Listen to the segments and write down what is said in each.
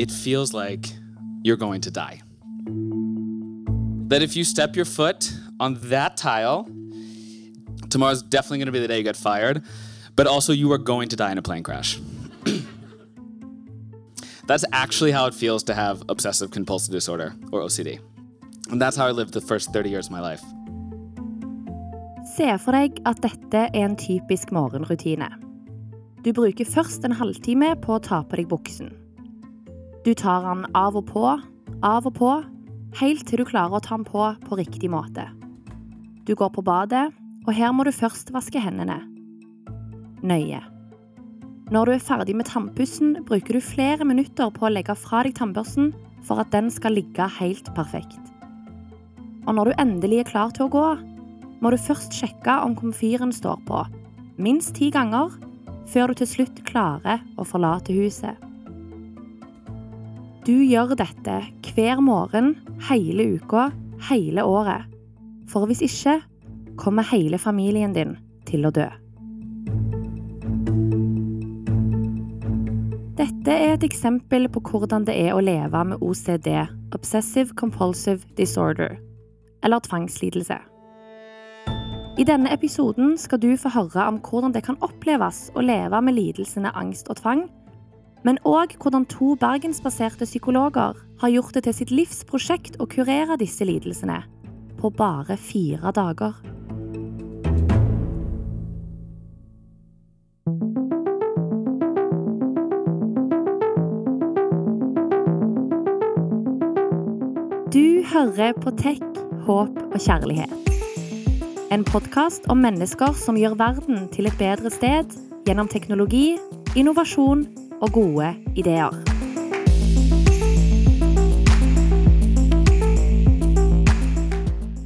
it feels like you're going to die. That if you step your foot on that tile, tomorrow's definitely going to be the day you get fired, but also you are going to die in a plane crash. that's actually how it feels to have obsessive compulsive disorder, or OCD. And that's how I lived the first 30 years of my life. Se for deg at dette er en typisk morgenrutine. Du bruker først en halvtime på å ta på deg buksen. Du tar den av og på, av og på, helt til du klarer å ta den på på riktig måte. Du går på badet, og her må du først vaske hendene. Nøye. Når du er ferdig med tannpussen, bruker du flere minutter på å legge fra deg tannbørsten for at den skal ligge helt perfekt. Og når du endelig er klar til å gå, må du først sjekke om komfyren står på, minst ti ganger, før du til slutt klarer å forlate huset. Du gjør dette hver morgen, hele uka, hele året. For hvis ikke kommer hele familien din til å dø. Dette er et eksempel på hvordan det er å leve med OCD, Obsessive Compulsive Disorder, eller tvangslidelse. I denne episoden skal du få høre om hvordan det kan oppleves å leve med lidelsene angst og tvang, men òg hvordan to bergensbaserte psykologer har gjort det til sitt livs prosjekt å kurere disse lidelsene på bare fire dager. Du hører på Tech, håp og kjærlighet. En podkast om mennesker som gjør verden til et bedre sted gjennom teknologi, innovasjon og gode ideer.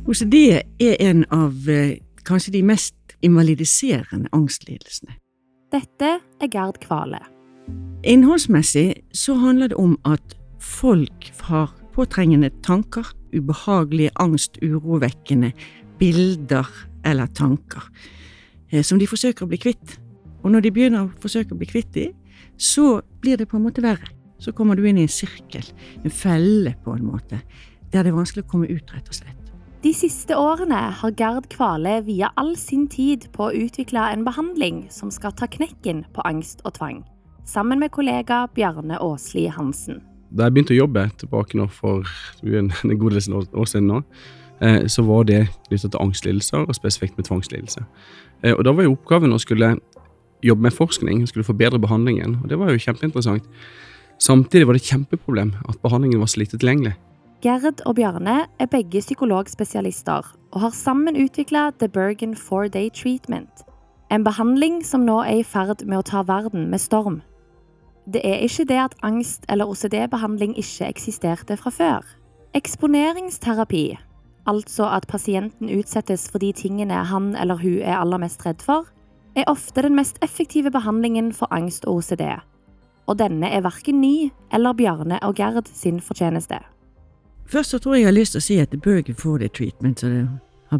OCD er en av eh, kanskje de mest invalidiserende angstlidelsene. Dette er Gerd Kvale. Innholdsmessig så handler det om at folk har påtrengende tanker, ubehagelige, angst, urovekkende bilder eller tanker eh, som de forsøker å bli kvitt. Og når de begynner å forsøke å bli kvitt dem, så blir det på en måte verre. Så kommer du inn i en sirkel, en felle på en måte, der det er vanskelig å komme ut, rett og slett. De siste årene har Gerd Kvale via all sin tid på å utvikle en behandling som skal ta knekken på angst og tvang, sammen med kollega Bjarne Åsli Hansen. Da jeg begynte å jobbe tilbake nå for en, en god del år siden nå, eh, så var det knyttet til angstlidelser, og spesifikt med tvangslidelse. Eh, og da var jo oppgaven å skulle jobbe med forskning, skulle forbedre behandlingen, og det var jo kjempeinteressant. Samtidig var det et kjempeproblem at behandlingen var så tilgjengelig. Gerd og Bjarne er begge psykologspesialister og har sammen utvikla The Bergen Four Day Treatment, en behandling som nå er i ferd med å ta verden med storm. Det er ikke det at angst- eller OCD-behandling ikke eksisterte fra før. Eksponeringsterapi, altså at pasienten utsettes for de tingene han eller hun er aller mest redd for, er ofte den mest effektive behandlingen for angst og OCD. Og denne er verken ny eller Bjarne og Gerd sin fortjeneste. Først så tror jeg jeg har lyst til å si at The Bergen for det treatment, og det har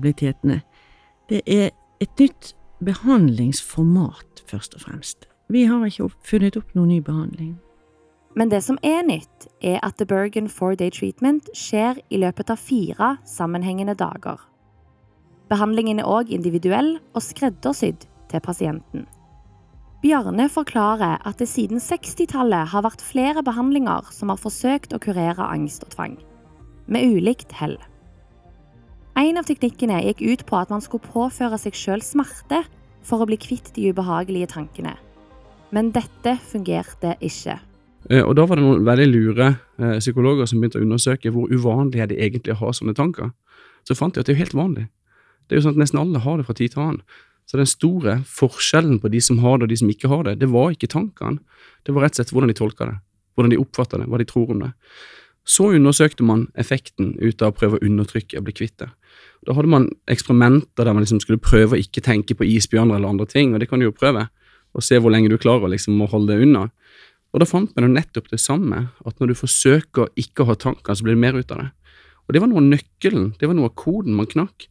det er et nytt behandlingsformat, først og fremst. Vi har ikke funnet opp noen ny behandling. Men det som er nytt, er at The Bergen Four Day Treatment skjer i løpet av fire sammenhengende dager. Behandlingen er òg individuell og skreddersydd til pasienten. Bjarne forklarer at det siden 60-tallet har vært flere behandlinger som har forsøkt å kurere angst og tvang med ulikt hell. En av teknikkene gikk ut på at man skulle påføre seg sjøl smerte for å bli kvitt de ubehagelige tankene. Men dette fungerte ikke. Eh, og Da var det noen veldig lure eh, psykologer som begynte å undersøke hvor uvanlig er det egentlig å ha sånne tanker. Så fant de at det er jo helt vanlig. Det er jo sånn at Nesten alle har det fra tid til annen. Så den store forskjellen på de som har det og de som ikke har det, det var ikke tankene. Det var rett og slett hvordan de tolka det, hvordan de oppfatta det, hva de tror om det. Så undersøkte man effekten ut av å prøve å undertrykke og bli kvitt det. Da hadde man eksperimenter der man liksom skulle prøve å ikke tenke på isbjørner eller andre ting, og det kan du jo prøve, og se hvor lenge du klarer liksom å holde det unna. Og da fant man jo nettopp det samme, at når du forsøker ikke å ha tanker, så blir det mer ut av det. Og det var noe av nøkkelen, det var noe av koden man knakk.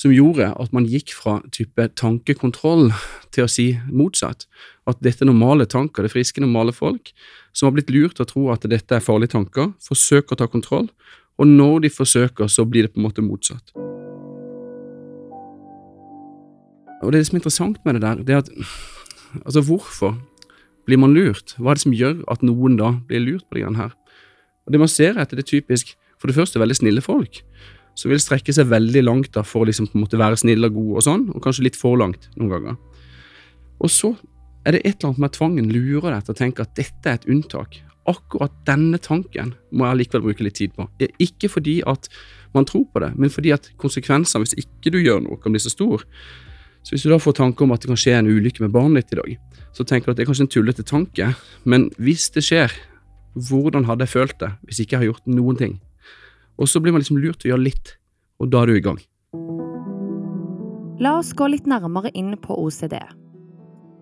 Som gjorde at man gikk fra type tankekontroll til å si motsatt. At dette er normale tanker, det er friske, normale folk som har blitt lurt til å tro at dette er farlige tanker, forsøker å ta kontroll, og når de forsøker, så blir det på en måte motsatt. Og det som er interessant med det der, det er at altså hvorfor blir man lurt? Hva er det som gjør at noen da blir lurt på det her? Og Det man ser etter, det er typisk for det første veldig snille folk, som vil strekke seg veldig langt da for å liksom være snill og god og sånn, og kanskje litt for langt noen ganger. Og så er det et eller annet med tvangen lurer deg til å tenke at dette er et unntak. Akkurat denne tanken må jeg likevel bruke litt tid på. Ikke fordi at man tror på det, men fordi at konsekvensene hvis ikke du gjør noe, kan bli så stor. Så hvis du da får tanke om at det kan skje en ulykke med barnet ditt i dag, så tenker du at det er kanskje en tullete tanke, men hvis det skjer, hvordan hadde jeg følt det hvis ikke jeg har gjort noen ting? Og så blir man liksom lurt til å gjøre litt, og da er du i gang. La oss gå litt nærmere inn på OCD.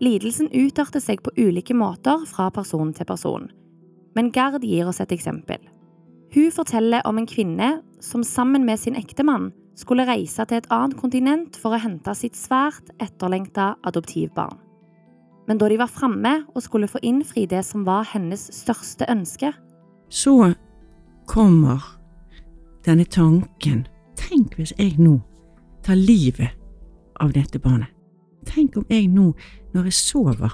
Lidelsen utarter seg på ulike måter fra person til person, men Gerd gir oss et eksempel. Hun forteller om en kvinne som sammen med sin ektemann skulle reise til et annet kontinent for å hente sitt svært etterlengta adoptivbarn. Men da de var framme og skulle få innfri det som var hennes største ønske Så kommer denne tanken Tenk hvis jeg nå tar livet av dette barnet. Tenk om jeg nå, når jeg sover,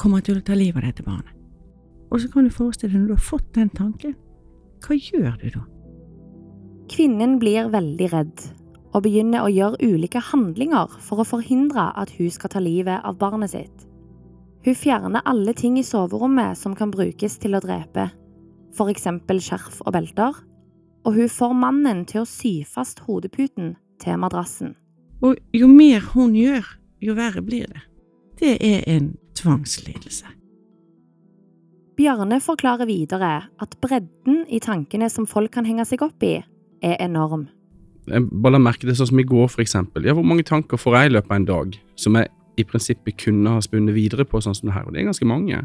kommer til å ta livet av dette barnet. Og så kan du forestille deg når du har fått den tanken, hva gjør du da? Kvinnen blir veldig redd og begynner å gjøre ulike handlinger for å forhindre at hun skal ta livet av barnet sitt. Hun fjerner alle ting i soverommet som kan brukes til å drepe, f.eks. skjerf og belter, og hun får mannen til å sy fast hodeputen til madrassen. Og jo mer hun gjør, jo verre blir det. Det er en tvangslidelse. Bjarne forklarer videre at bredden i tankene som folk kan henge seg opp i, er enorm. Jeg bare la merke det sånn som i går, for eksempel. Ja, hvor mange tanker får jeg i løpet av en dag som jeg i prinsippet kunne ha spunnet videre på, sånn som det her? Og det er ganske mange.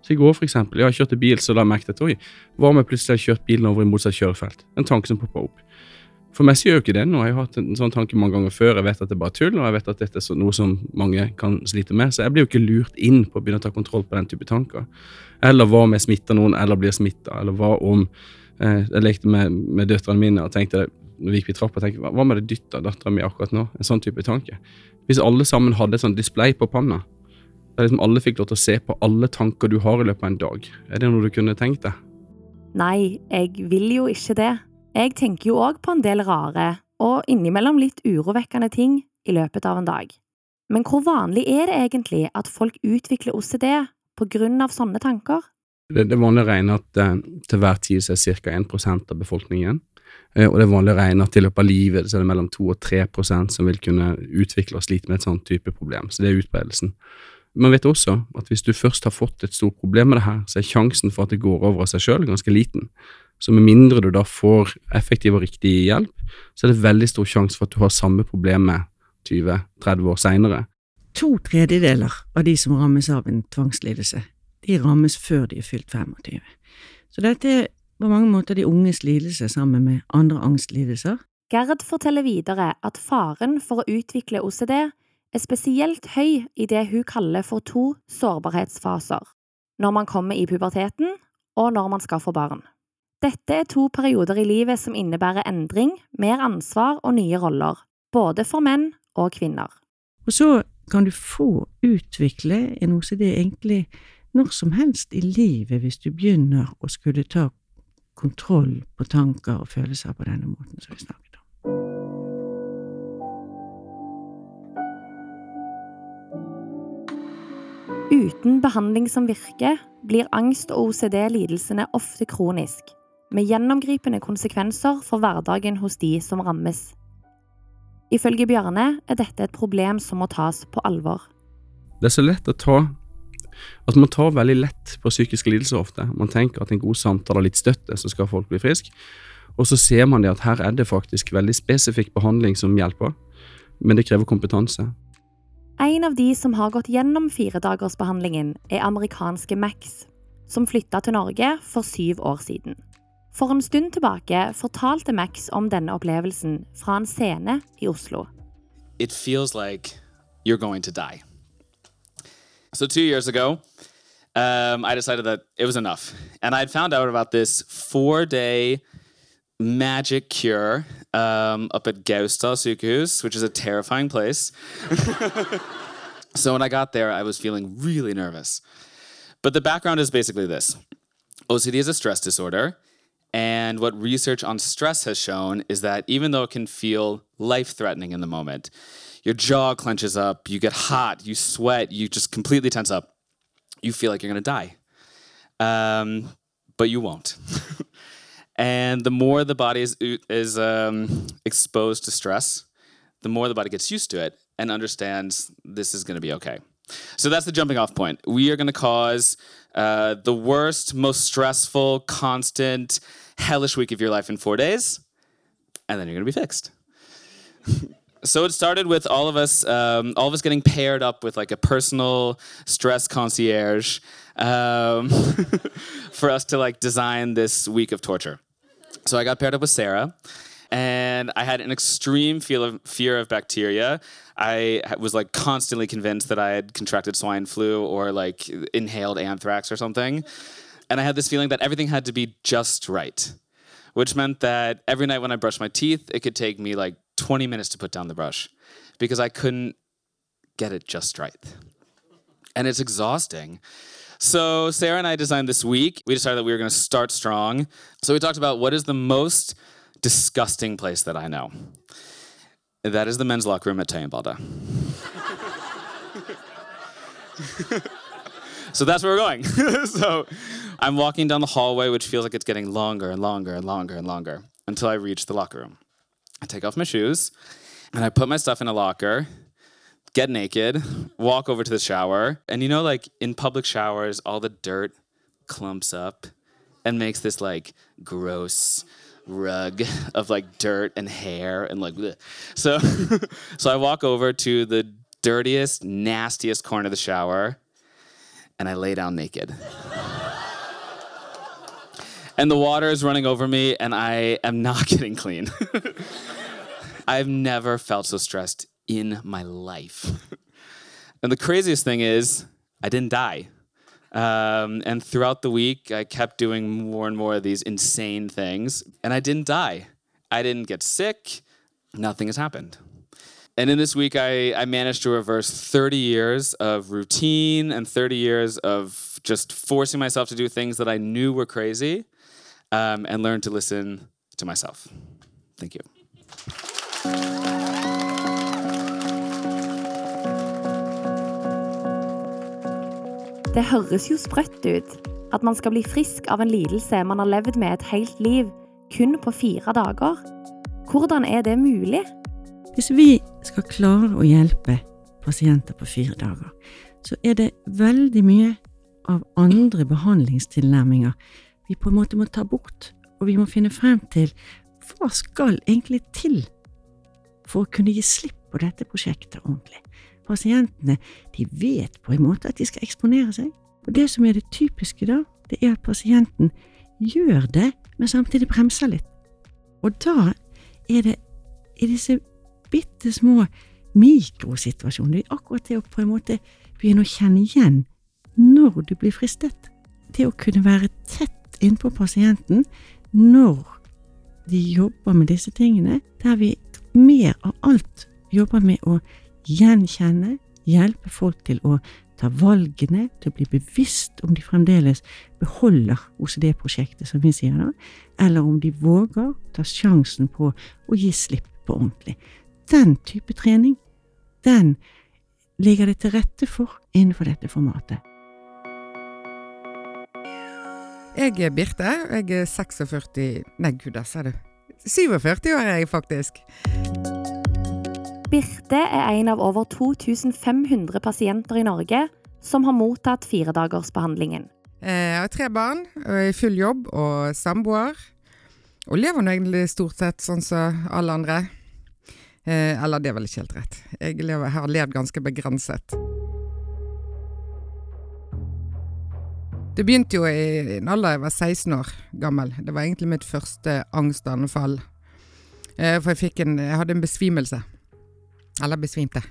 Så i går, for eksempel, jeg har kjørt bil, så la jeg merke til oi, hva om jeg plutselig har kjørt bilen over i motsatt kjørefelt? En tanke som popper opp. For meg gjør jo ikke det nå. Jeg har hatt en sånn tanke mange ganger før. Jeg vet at det er bare tull, og jeg vet at dette er noe som mange kan slite med. Så jeg blir jo ikke lurt inn på å begynne å ta kontroll på den type tanker. Eller hva om jeg smitter noen, eller blir smitta, eller hva om eh, Jeg lekte med, med døtrene mine og tenkte når vi gikk i trappa, tenkte hva om jeg hadde dytta dattera mi akkurat nå? En sånn type tanke. Hvis alle sammen hadde et sånt display på panna, der liksom alle fikk lov til å se på alle tanker du har i løpet av en dag, er det noe du kunne tenkt deg? Nei, jeg vil jo ikke det. Jeg tenker jo òg på en del rare, og innimellom litt urovekkende ting i løpet av en dag. Men hvor vanlig er det egentlig at folk utvikler OCD på grunn av sånne tanker? Det, det er vanlig å regne at eh, til hver tid så er ca. 1 av befolkningen. Eh, og det er vanlig å regne at i løpet av livet så er det mellom 2 og 3% som vil kunne utvikle og slite med et sånt type problem. Så det er utbredelsen. Man vet også at hvis du først har fått et stort problem med det her, så er sjansen for at det går over av seg sjøl ganske liten. Så med mindre du da får effektiv og riktig hjelp, så er det veldig stor sjanse for at du har samme problemet 20-30 år seinere. To tredjedeler av de som rammes av en tvangslidelse, de rammes før de er fylt 25. Så dette er på mange måter de unges lidelse sammen med andre angstlidelser. Gerd forteller videre at faren for å utvikle OCD er spesielt høy i det hun kaller for to sårbarhetsfaser, når man kommer i puberteten og når man skal få barn. Dette er to perioder i livet som innebærer endring, mer ansvar og nye roller, både for menn og kvinner. Og så kan du få utvikle en OCD egentlig når som helst i livet hvis du begynner å skulle ta kontroll på tanker og følelser på denne måten som vi snakket Uten behandling som virker, blir angst og OCD-lidelsene ofte kronisk, med gjennomgripende konsekvenser for hverdagen hos de som rammes. Ifølge Bjarne er dette et problem som må tas på alvor. Det er så lett å ta Altså Man tar veldig lett på psykiske lidelser ofte. Man tenker at en god samtale og litt støtte, så skal folk bli friske. Og så ser man det at her er det faktisk veldig spesifikk behandling som hjelper, men det krever kompetanse. En av de som har gått gjennom firedagersbehandlingen, er amerikanske Max, som flytta til Norge for syv år siden. For en stund tilbake fortalte Max om denne opplevelsen fra en scene i Oslo. it feels like you're going to die. So, two years ago, um, I decided that it was enough. And I'd found out about this four day magic cure um, up at Gaustad which is a terrifying place. so, when I got there, I was feeling really nervous. But the background is basically this OCD is a stress disorder. And what research on stress has shown is that even though it can feel life threatening in the moment, your jaw clenches up, you get hot, you sweat, you just completely tense up, you feel like you're gonna die. Um, but you won't. and the more the body is, is um, exposed to stress, the more the body gets used to it and understands this is gonna be okay. So that's the jumping off point. We are going to cause uh, the worst, most stressful, constant, hellish week of your life in four days, and then you're going to be fixed. so it started with all of us, um, all of us getting paired up with like a personal stress concierge um, for us to like design this week of torture. So I got paired up with Sarah, and I had an extreme of fear of bacteria. I was like constantly convinced that I had contracted swine flu or like inhaled anthrax or something. And I had this feeling that everything had to be just right, which meant that every night when I brushed my teeth, it could take me like 20 minutes to put down the brush because I couldn't get it just right. And it's exhausting. So Sarah and I designed this week. We decided that we were going to start strong. So we talked about what is the most disgusting place that I know. That is the men's locker room at Tøyenbadet. so that's where we're going. so I'm walking down the hallway, which feels like it's getting longer and longer and longer and longer until I reach the locker room. I take off my shoes and I put my stuff in a locker, get naked, walk over to the shower. And you know, like in public showers, all the dirt clumps up and makes this like gross rug of like dirt and hair and like bleh. so so I walk over to the dirtiest nastiest corner of the shower and I lay down naked. and the water is running over me and I am not getting clean. I've never felt so stressed in my life. and the craziest thing is I didn't die. Um, and throughout the week, I kept doing more and more of these insane things, and I didn't die. I didn't get sick. Nothing has happened. And in this week, I, I managed to reverse 30 years of routine and 30 years of just forcing myself to do things that I knew were crazy um, and learn to listen to myself. Thank you. Det høres jo sprøtt ut at man skal bli frisk av en lidelse man har levd med et helt liv, kun på fire dager. Hvordan er det mulig? Hvis vi skal klare å hjelpe pasienter på fire dager, så er det veldig mye av andre behandlingstilnærminger vi på en måte må ta bort, og vi må finne frem til hva skal egentlig til for å kunne gi slipp på dette prosjektet ordentlig. Pasientene de vet på en måte at de skal eksponere seg, og det som er det typiske da, det er at pasienten gjør det, men samtidig bremser litt. Og da er det i disse bitte små mikrosituasjoner, det er akkurat det å på en måte begynne å kjenne igjen når du blir fristet. Det å kunne være tett innpå pasienten når de jobber med disse tingene, der vi mer av alt jobber med å gjenkjenne, hjelpe folk til å ta valgene, til å bli bevisst om de fremdeles beholder OCD-prosjektet, som vi sier da, eller om de våger ta sjansen på å gi slipp på ordentlig. Den type trening, den ligger det til rette for innenfor dette formatet. Jeg er Birte, jeg er 46 Nei, gud, da sa du. 47 år er jeg faktisk. Birte er en av over 2500 pasienter i Norge som har mottatt firedagersbehandlingen. Eh, Jeg har tre barn, og er i full jobb og samboer. Og lever nå egentlig stort sett sånn som alle andre. Eh, eller det er vel ikke helt rett. Jeg lever, har levd ganske begrenset. Det begynte jo i en alder jeg var 16 år gammel. Det var egentlig mitt første angstanfall. Eh, for jeg en Jeg hadde en besvimelse. Eller besvimte.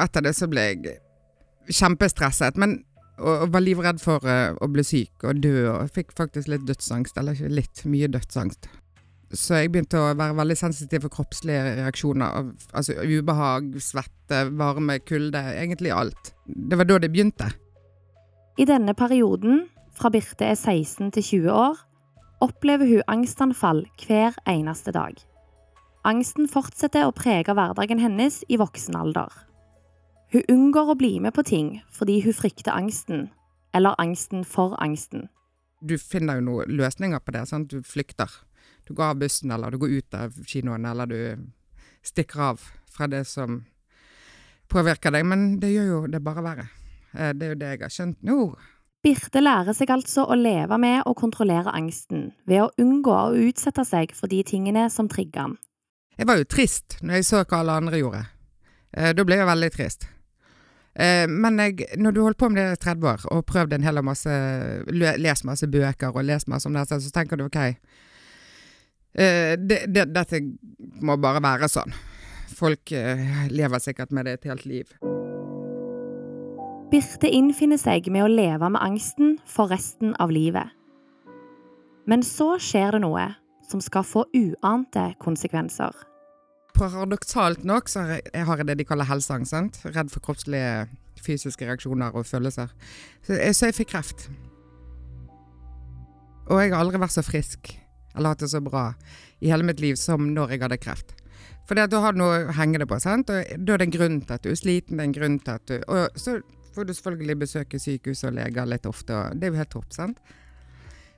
Etter det så ble jeg kjempestresset. Men og, og var livredd for eh, å bli syk og dø, og fikk faktisk litt dødsangst. Eller ikke litt, mye dødsangst. Så jeg begynte å være veldig sensitiv for kroppslige reaksjoner. Altså ubehag, svette, varme, kulde. Egentlig alt. Det var da det begynte. I denne perioden, fra Birte er 16 til 20 år, opplever hun angstanfall hver eneste dag. Angsten fortsetter å prege hverdagen hennes i voksen alder. Hun unngår å bli med på ting fordi hun frykter angsten, eller angsten for angsten. Du finner jo noen løsninger på det. Sant? Du flykter. Du går av bussen, eller du går ut av kinoen, eller du stikker av fra det som påvirker deg. Men det gjør jo det bare verre. Eh, Det er jo det jeg har skjønt nå. Birte lærer seg altså å leve med og kontrollere angsten ved å unngå å utsette seg for de tingene som trigger den. Jeg var jo trist når jeg så hva alle andre gjorde. Eh, Da ble jeg veldig trist. Eh, Men jeg, når du holdt på med det i 30 år og prøvd en hel masse Lest masse bøker og lest masse om det, så tenker du ok eh, det, det, Dette må bare være sånn. Folk lever sikkert med det et helt liv. Birte innfinner seg med å leve med angsten for resten av livet. Men så skjer det noe som skal få uante konsekvenser. Paradoksalt nok så har jeg, det de kaller helseangst. sant? Redd for kroppslige fysiske reaksjoner og følelser. Jeg, så jeg fikk kreft. Og jeg har aldri vært så frisk eller hatt det så bra i hele mitt liv som når jeg hadde kreft. For da har du noe å henge det på. sant? Og Da er det en grunn til at du er sliten. det er en grunn til at du... Og så får du selvfølgelig besøke sykehus og leger litt ofte, og det er jo helt topp. sant?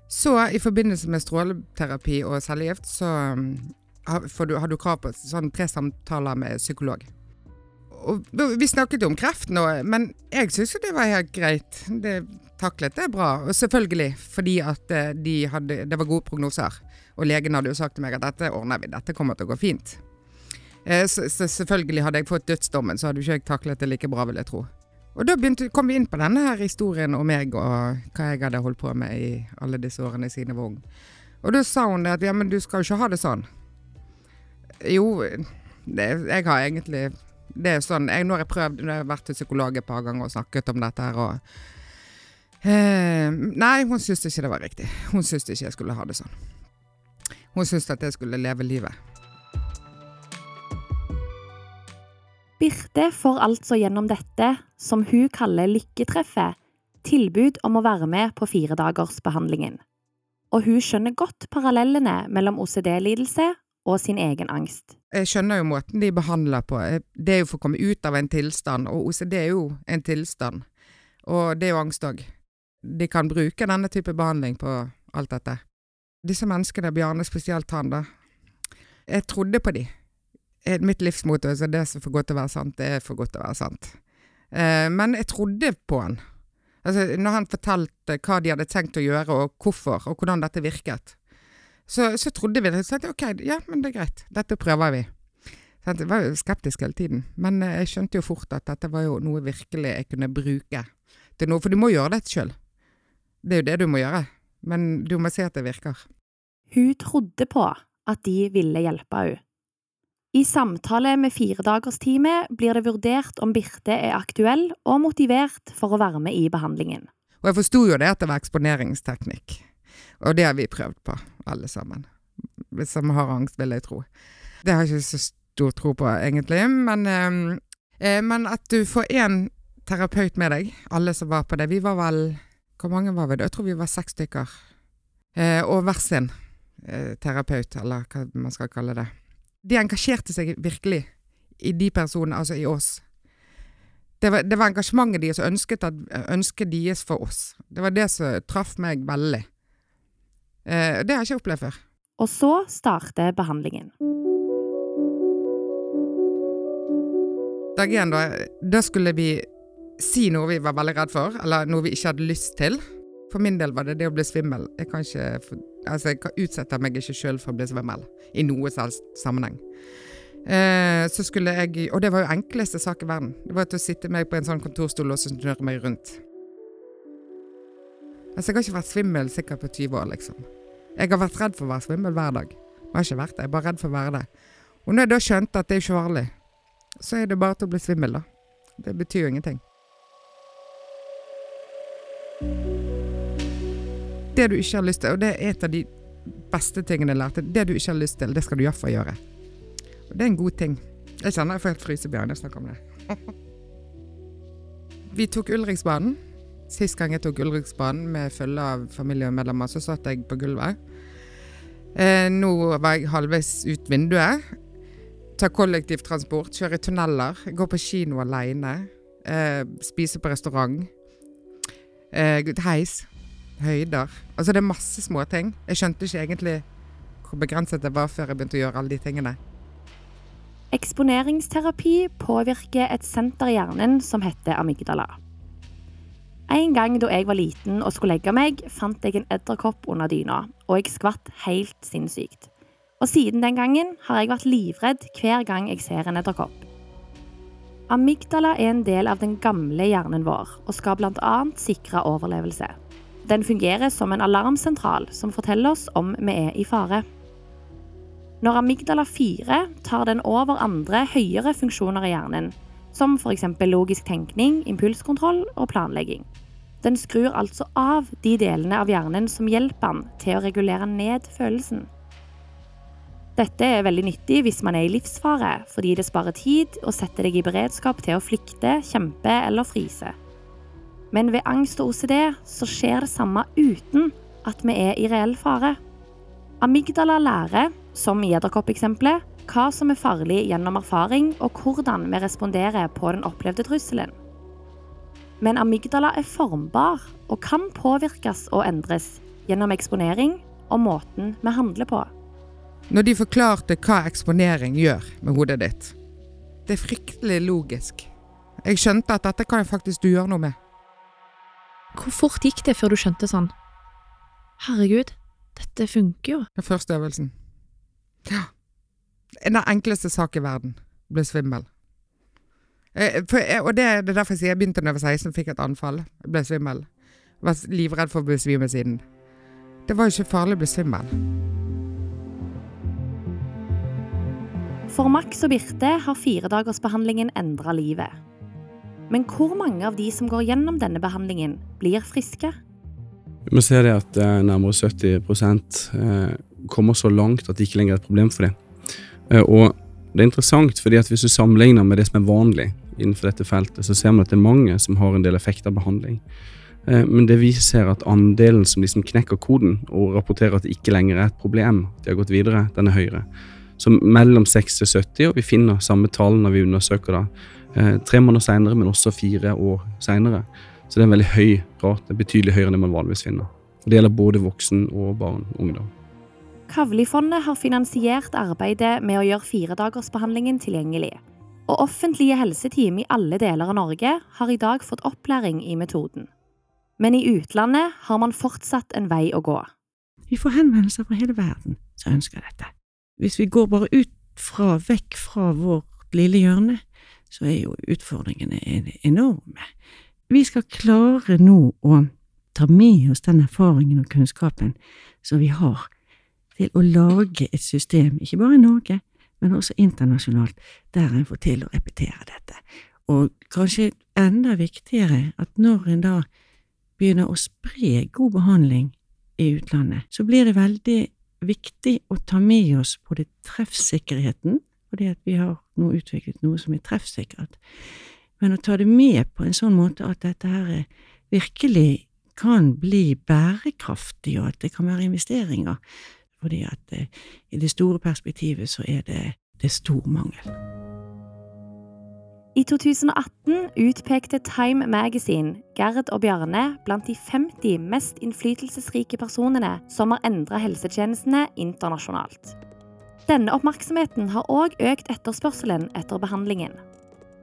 Så i forbindelse med stråleterapi og cellegift så um, har, du, har du krav på sånn tre samtaler med psykolog. Og Vi snakket jo om kreft nå, men jeg syns jo det var helt greit. Det taklet det bra. Og selvfølgelig fordi at eh, de hadde, det var gode prognoser. Og legen hadde jo sagt til meg at dette ordner vi, dette kommer til å gå fint. Eh, Så, så selvfølgelig hadde jeg fått dødsdommen, så hadde jo ikke jeg taklet det like bra, vil jeg tro. Og da begynte, kom vi inn på denne her historien om meg og hva jeg hadde holdt på med i alle disse årene siden jeg var ung. Og da sa hun det at ja, men du skal jo ikke ha det sånn. Jo, det, jeg har egentlig Det er sånn jeg, Nå har jeg prøvd, nå har jeg vært til psykolog et par ganger og snakket om dette her, og eh, Nei, hun syntes ikke det var riktig. Hun syntes ikke jeg skulle ha det sånn. Hun syntes at jeg skulle leve livet. Birte får altså gjennom dette, som hun kaller lykketreffet, tilbud om å være med på firedagersbehandlingen. Og hun skjønner godt parallellene mellom OCD-lidelse og sin egen angst. Jeg skjønner jo måten de behandler på. Eh, Det er jo for å komme ut av en tilstand, og OCD er jo en tilstand. Og det er jo angst òg. De kan bruke denne type behandling på alt dette. Disse menneskene, Bjarne spesielt han, da. Jeg trodde på de. Eh, Mitt livsmotto er det som er for godt til å være sant, det er for godt til å være sant. Eh, Men jeg trodde på han. Altså, når han fortalte hva de hadde tenkt å gjøre, og hvorfor, og hvordan dette virket, så, så trodde vi det. Så tenkte jeg, ok, ja, men det er greit. Dette prøver vi. Så Jeg var jo skeptisk hele tiden, men eh, jeg skjønte jo fort at dette var jo noe virkelig jeg kunne bruke til noe. For du må gjøre det sjøl. Det er jo det du må gjøre. Men du må se at det virker. Hun trodde på at de ville hjelpe henne. I samtale med firedagersteamet blir det vurdert om Birte er aktuell og motivert for å være med i behandlingen. Og jeg forsto jo det at det var eksponeringsteknikk. Og det har vi prøvd på, alle sammen. Hvis som har angst, vil jeg tro. Det har jeg ikke så stor tro på, egentlig, men, eh, eh, men at du får én terapeut med deg, alle som var på det. Vi var vel Hvor mange var vi da? Jeg tror vi var seks stykker. Eh, og hver sin eh, terapeut, eller hva man skal kalle det. De engasjerte seg virkelig i de personene, altså i oss. Det var, det var engasjementet deres og ønsket, at, ønsket deres for oss. Det var det som traff meg veldig. Eh, det har jeg ikke opplevd før. Og så starter behandlingen. Dag én, da, da skulle vi si noe vi var veldig redd for, eller noe vi ikke hadde lyst til. For min del var det det å bli svimmel. Jeg kan ikke Altså, jeg kan- utsette meg ikke sjøl for å bli svimmel i noe sammenheng. Eh, så skulle jeg Og det var jo enkleste sak i verden. Det var til å sitte meg på en sånn kontorstol og snurre meg rundt. Altså, jeg har ikke vært svimmel sikkert på 20 år, liksom. Jeg har vært redd for å være svimmel hver dag. Jeg har ikke vært det, jeg er bare redd for å være det. Og når jeg da skjønte at det er ikke farlig, så er det bare til å bli svimmel, da. Det betyr jo ingenting. Det du ikke har lyst til, og det er et av de beste tingene jeg lærte, det du ikke har lyst til, det skal du iallfall gjøre. Og det er en god ting. Jeg kjenner jeg får helt frysebjørn når jeg snakker om det. Vi tok Ulriksbanen. Sist gang jeg tok Ulriksbanen med følge av familiemedlemmer, så satt jeg på gulvet. Eh, nå var jeg halvveis ut vinduet. Ta kollektivtransport, kjører i tunneler, går på kino aleine. Eh, spiser på restaurant. Eh, heis. Høyder. Altså det er masse småting. Jeg skjønte ikke egentlig hvor begrenset det var før jeg begynte å gjøre alle de tingene. Eksponeringsterapi påvirker et senter i hjernen som heter amygdala. En gang da jeg var liten og skulle legge meg, fant jeg en edderkopp under dyna, og jeg skvatt helt sinnssykt. Og siden den gangen har jeg vært livredd hver gang jeg ser en edderkopp. Amygdala er en del av den gamle hjernen vår og skal bl.a. sikre overlevelse. Den fungerer som en alarmsentral som forteller oss om vi er i fare. Når amygdala 4 tar den over andre høyere funksjoner i hjernen, som f.eks. logisk tenkning, impulskontroll og planlegging. Den skrur altså av de delene av hjernen som hjelper den til å regulere ned følelsen. Dette er veldig nyttig hvis man er i livsfare, fordi det sparer tid og setter deg i beredskap til å flykte, kjempe eller fryse. Men ved angst og OCD så skjer det samme uten at vi er i reell fare. Amygdala lærer, som i edderkoppeksempelet, hva som er farlig gjennom erfaring, og hvordan vi responderer på den opplevde trusselen. Men amygdala er formbar og kan påvirkes og endres gjennom eksponering og måten vi handler på. Når de forklarte hva eksponering gjør med hodet ditt, det er fryktelig logisk. Jeg skjønte at dette kan faktisk du gjøre noe med. Hvor fort gikk det før du skjønte sånn Herregud, dette funker jo. Den første øvelsen. Ja. Den enkleste sak i verden. Ble svimmel. Eh, for, og det, det er derfor jeg sier jeg begynte da jeg var 16 fikk et anfall. Jeg ble svimmel. Jeg var livredd for å besvime siden. Det var jo ikke farlig å bli svimmel. For Max og Birte har firedagersbehandlingen endra livet. Men hvor mange av de som går gjennom denne behandlingen, blir friske? Vi ser det at eh, nærmere 70 eh, kommer så langt at det ikke lenger er et problem for dem. Eh, og det er interessant, fordi at hvis du sammenligner med det som er vanlig innenfor dette feltet, så ser man at det er mange som har en del effekt av behandling. Eh, Men det vi ser at andelen som liksom knekker koden og rapporterer at det ikke lenger er et problem, de har gått videre, den er høyere. Så mellom 6 til 70, og vi finner samme tall når vi undersøker da, eh, tre måneder senere, men også fire år senere. Så det er en veldig høy rate, betydelig høyere enn det man vanligvis finner. Og det gjelder både voksen og barn og ungdom. Kavlifondet har finansiert arbeidet med å gjøre firedagersbehandlingen tilgjengelig. Og offentlige helseteam i alle deler av Norge har i dag fått opplæring i metoden. Men i utlandet har man fortsatt en vei å gå. Vi får henvendelser fra hele verden som ønsker dette. Hvis vi går bare ut fra, vekk fra vårt lille hjørne, så er jo utfordringene enorme. Vi skal klare nå å ta med oss den erfaringen og kunnskapen som vi har, til å lage et system, ikke bare i Norge, men også internasjonalt, der en får til å repetere dette. Og kanskje enda viktigere at når en da begynner å spre god behandling i utlandet, så blir det veldig viktig å ta med oss både treffsikkerheten, fordi at vi har nå utviklet noe som er treffsikkert, men å ta det med på en sånn måte at dette her er- virkelig kan bli bærekraftig, og at det kan være investeringer, fordi at eh, i det store perspektivet så er det, det stor mangel. I 2018 utpekte Time Magazine Gerd og Bjarne blant de 50 mest innflytelsesrike personene som har endra helsetjenestene internasjonalt. Denne oppmerksomheten har òg økt etterspørselen etter behandlingen.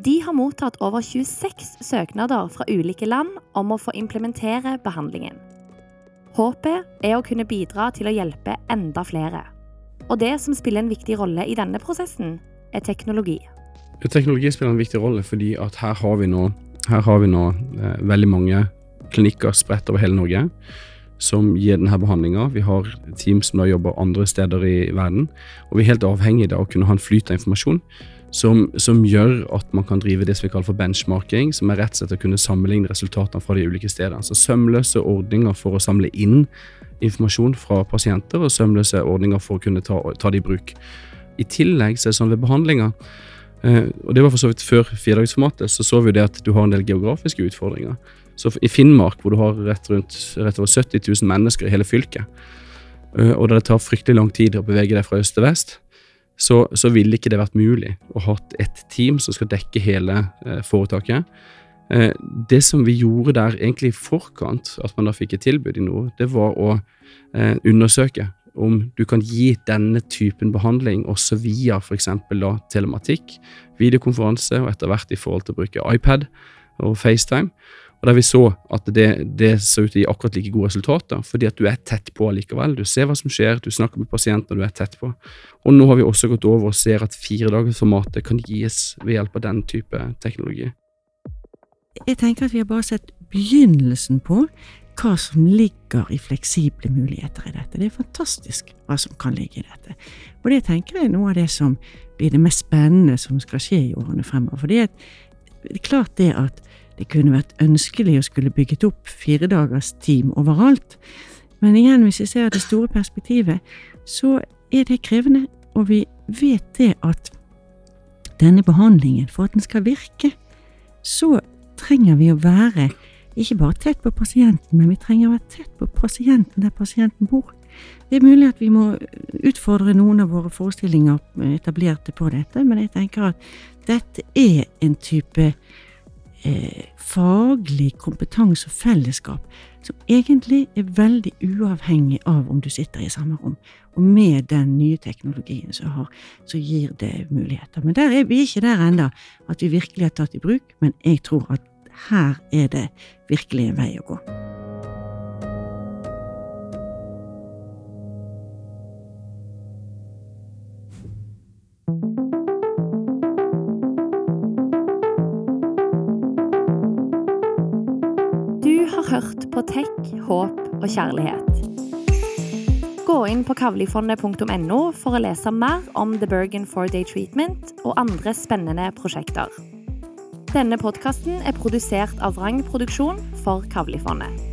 De har mottatt over 26 søknader fra ulike land om å få implementere behandlingen. Håpet er å kunne bidra til å hjelpe enda flere. Og det som spiller en viktig rolle i denne prosessen, er teknologi. Teknologi spiller en viktig rolle fordi at her har vi nå, har vi nå eh, veldig mange klinikker spredt over hele Norge som gir denne behandlinga. Vi har team som da jobber andre steder i verden. Og vi er helt avhengig av å kunne ha en flyt av informasjon som, som, gjør at man kan drive det som vi kaller for benchmarking, som er rett og slett å kunne sammenligne resultatene fra de ulike stedene. Så sømløse ordninger for å samle inn informasjon fra pasienter, og sømløse ordninger for å kunne ta, ta det i bruk. I tillegg så er det sånn ved behandlinger eh, og det var for så vidt Før firedagsformatet så så vi det at du har en del geografiske utfordringer. Så I Finnmark, hvor du har rett, rundt, rett over 70 000 mennesker i hele fylket, og da det tar fryktelig lang tid å bevege deg fra øst til vest, så, så ville ikke det vært mulig å ha et team som skal dekke hele eh, foretaket. Eh, det som vi gjorde der egentlig i forkant, at man da fikk et tilbud i noe, det var å eh, undersøke om du kan gi denne typen behandling også via f.eks. telematikk, videokonferanse og etter hvert i forhold til å bruke iPad og FaceTime. Og der vi så at det, det så ut til å gi akkurat like gode resultater, fordi at du er tett på likevel. Du ser hva som skjer, du snakker med pasienten, og du er tett på. Og nå har vi også gått over og ser at firedagersformatet kan gis ved hjelp av den type teknologi. Jeg tenker at vi har bare sett begynnelsen på hva som ligger i fleksible muligheter i dette. Det er fantastisk hva som kan ligge i dette. Og det tenker jeg er noe av det som blir det mest spennende som skal skje i årene fremover. For det er klart det at det kunne vært ønskelig å skulle bygget opp firedagers team overalt. Men igjen, hvis vi ser det store perspektivet, så er det krevende. Og vi vet det at denne behandlingen, for at den skal virke, så trenger vi å være ikke bare tett på pasienten, men vi trenger å være tett på pasienten der pasienten bor. Det er mulig at vi må utfordre noen av våre forestillinger etablerte på dette, men jeg tenker at dette er en type eh, faglig kompetanse og fellesskap som egentlig er veldig uavhengig av om du sitter i samme rom. Og med den nye teknologien som har, så gir det muligheter. Men der er vi ikke der ennå at vi virkelig har tatt i bruk, men jeg tror at her er det virkelig en vei å gå. Hørt på tech, håp og kjærlighet. Gå inn på kavlifondet.no for å lese mer om The Bergen 4-Day Treatment og andre spennende prosjekter. Denne podkasten er produsert av Vrang Produksjon for Kavlifondet.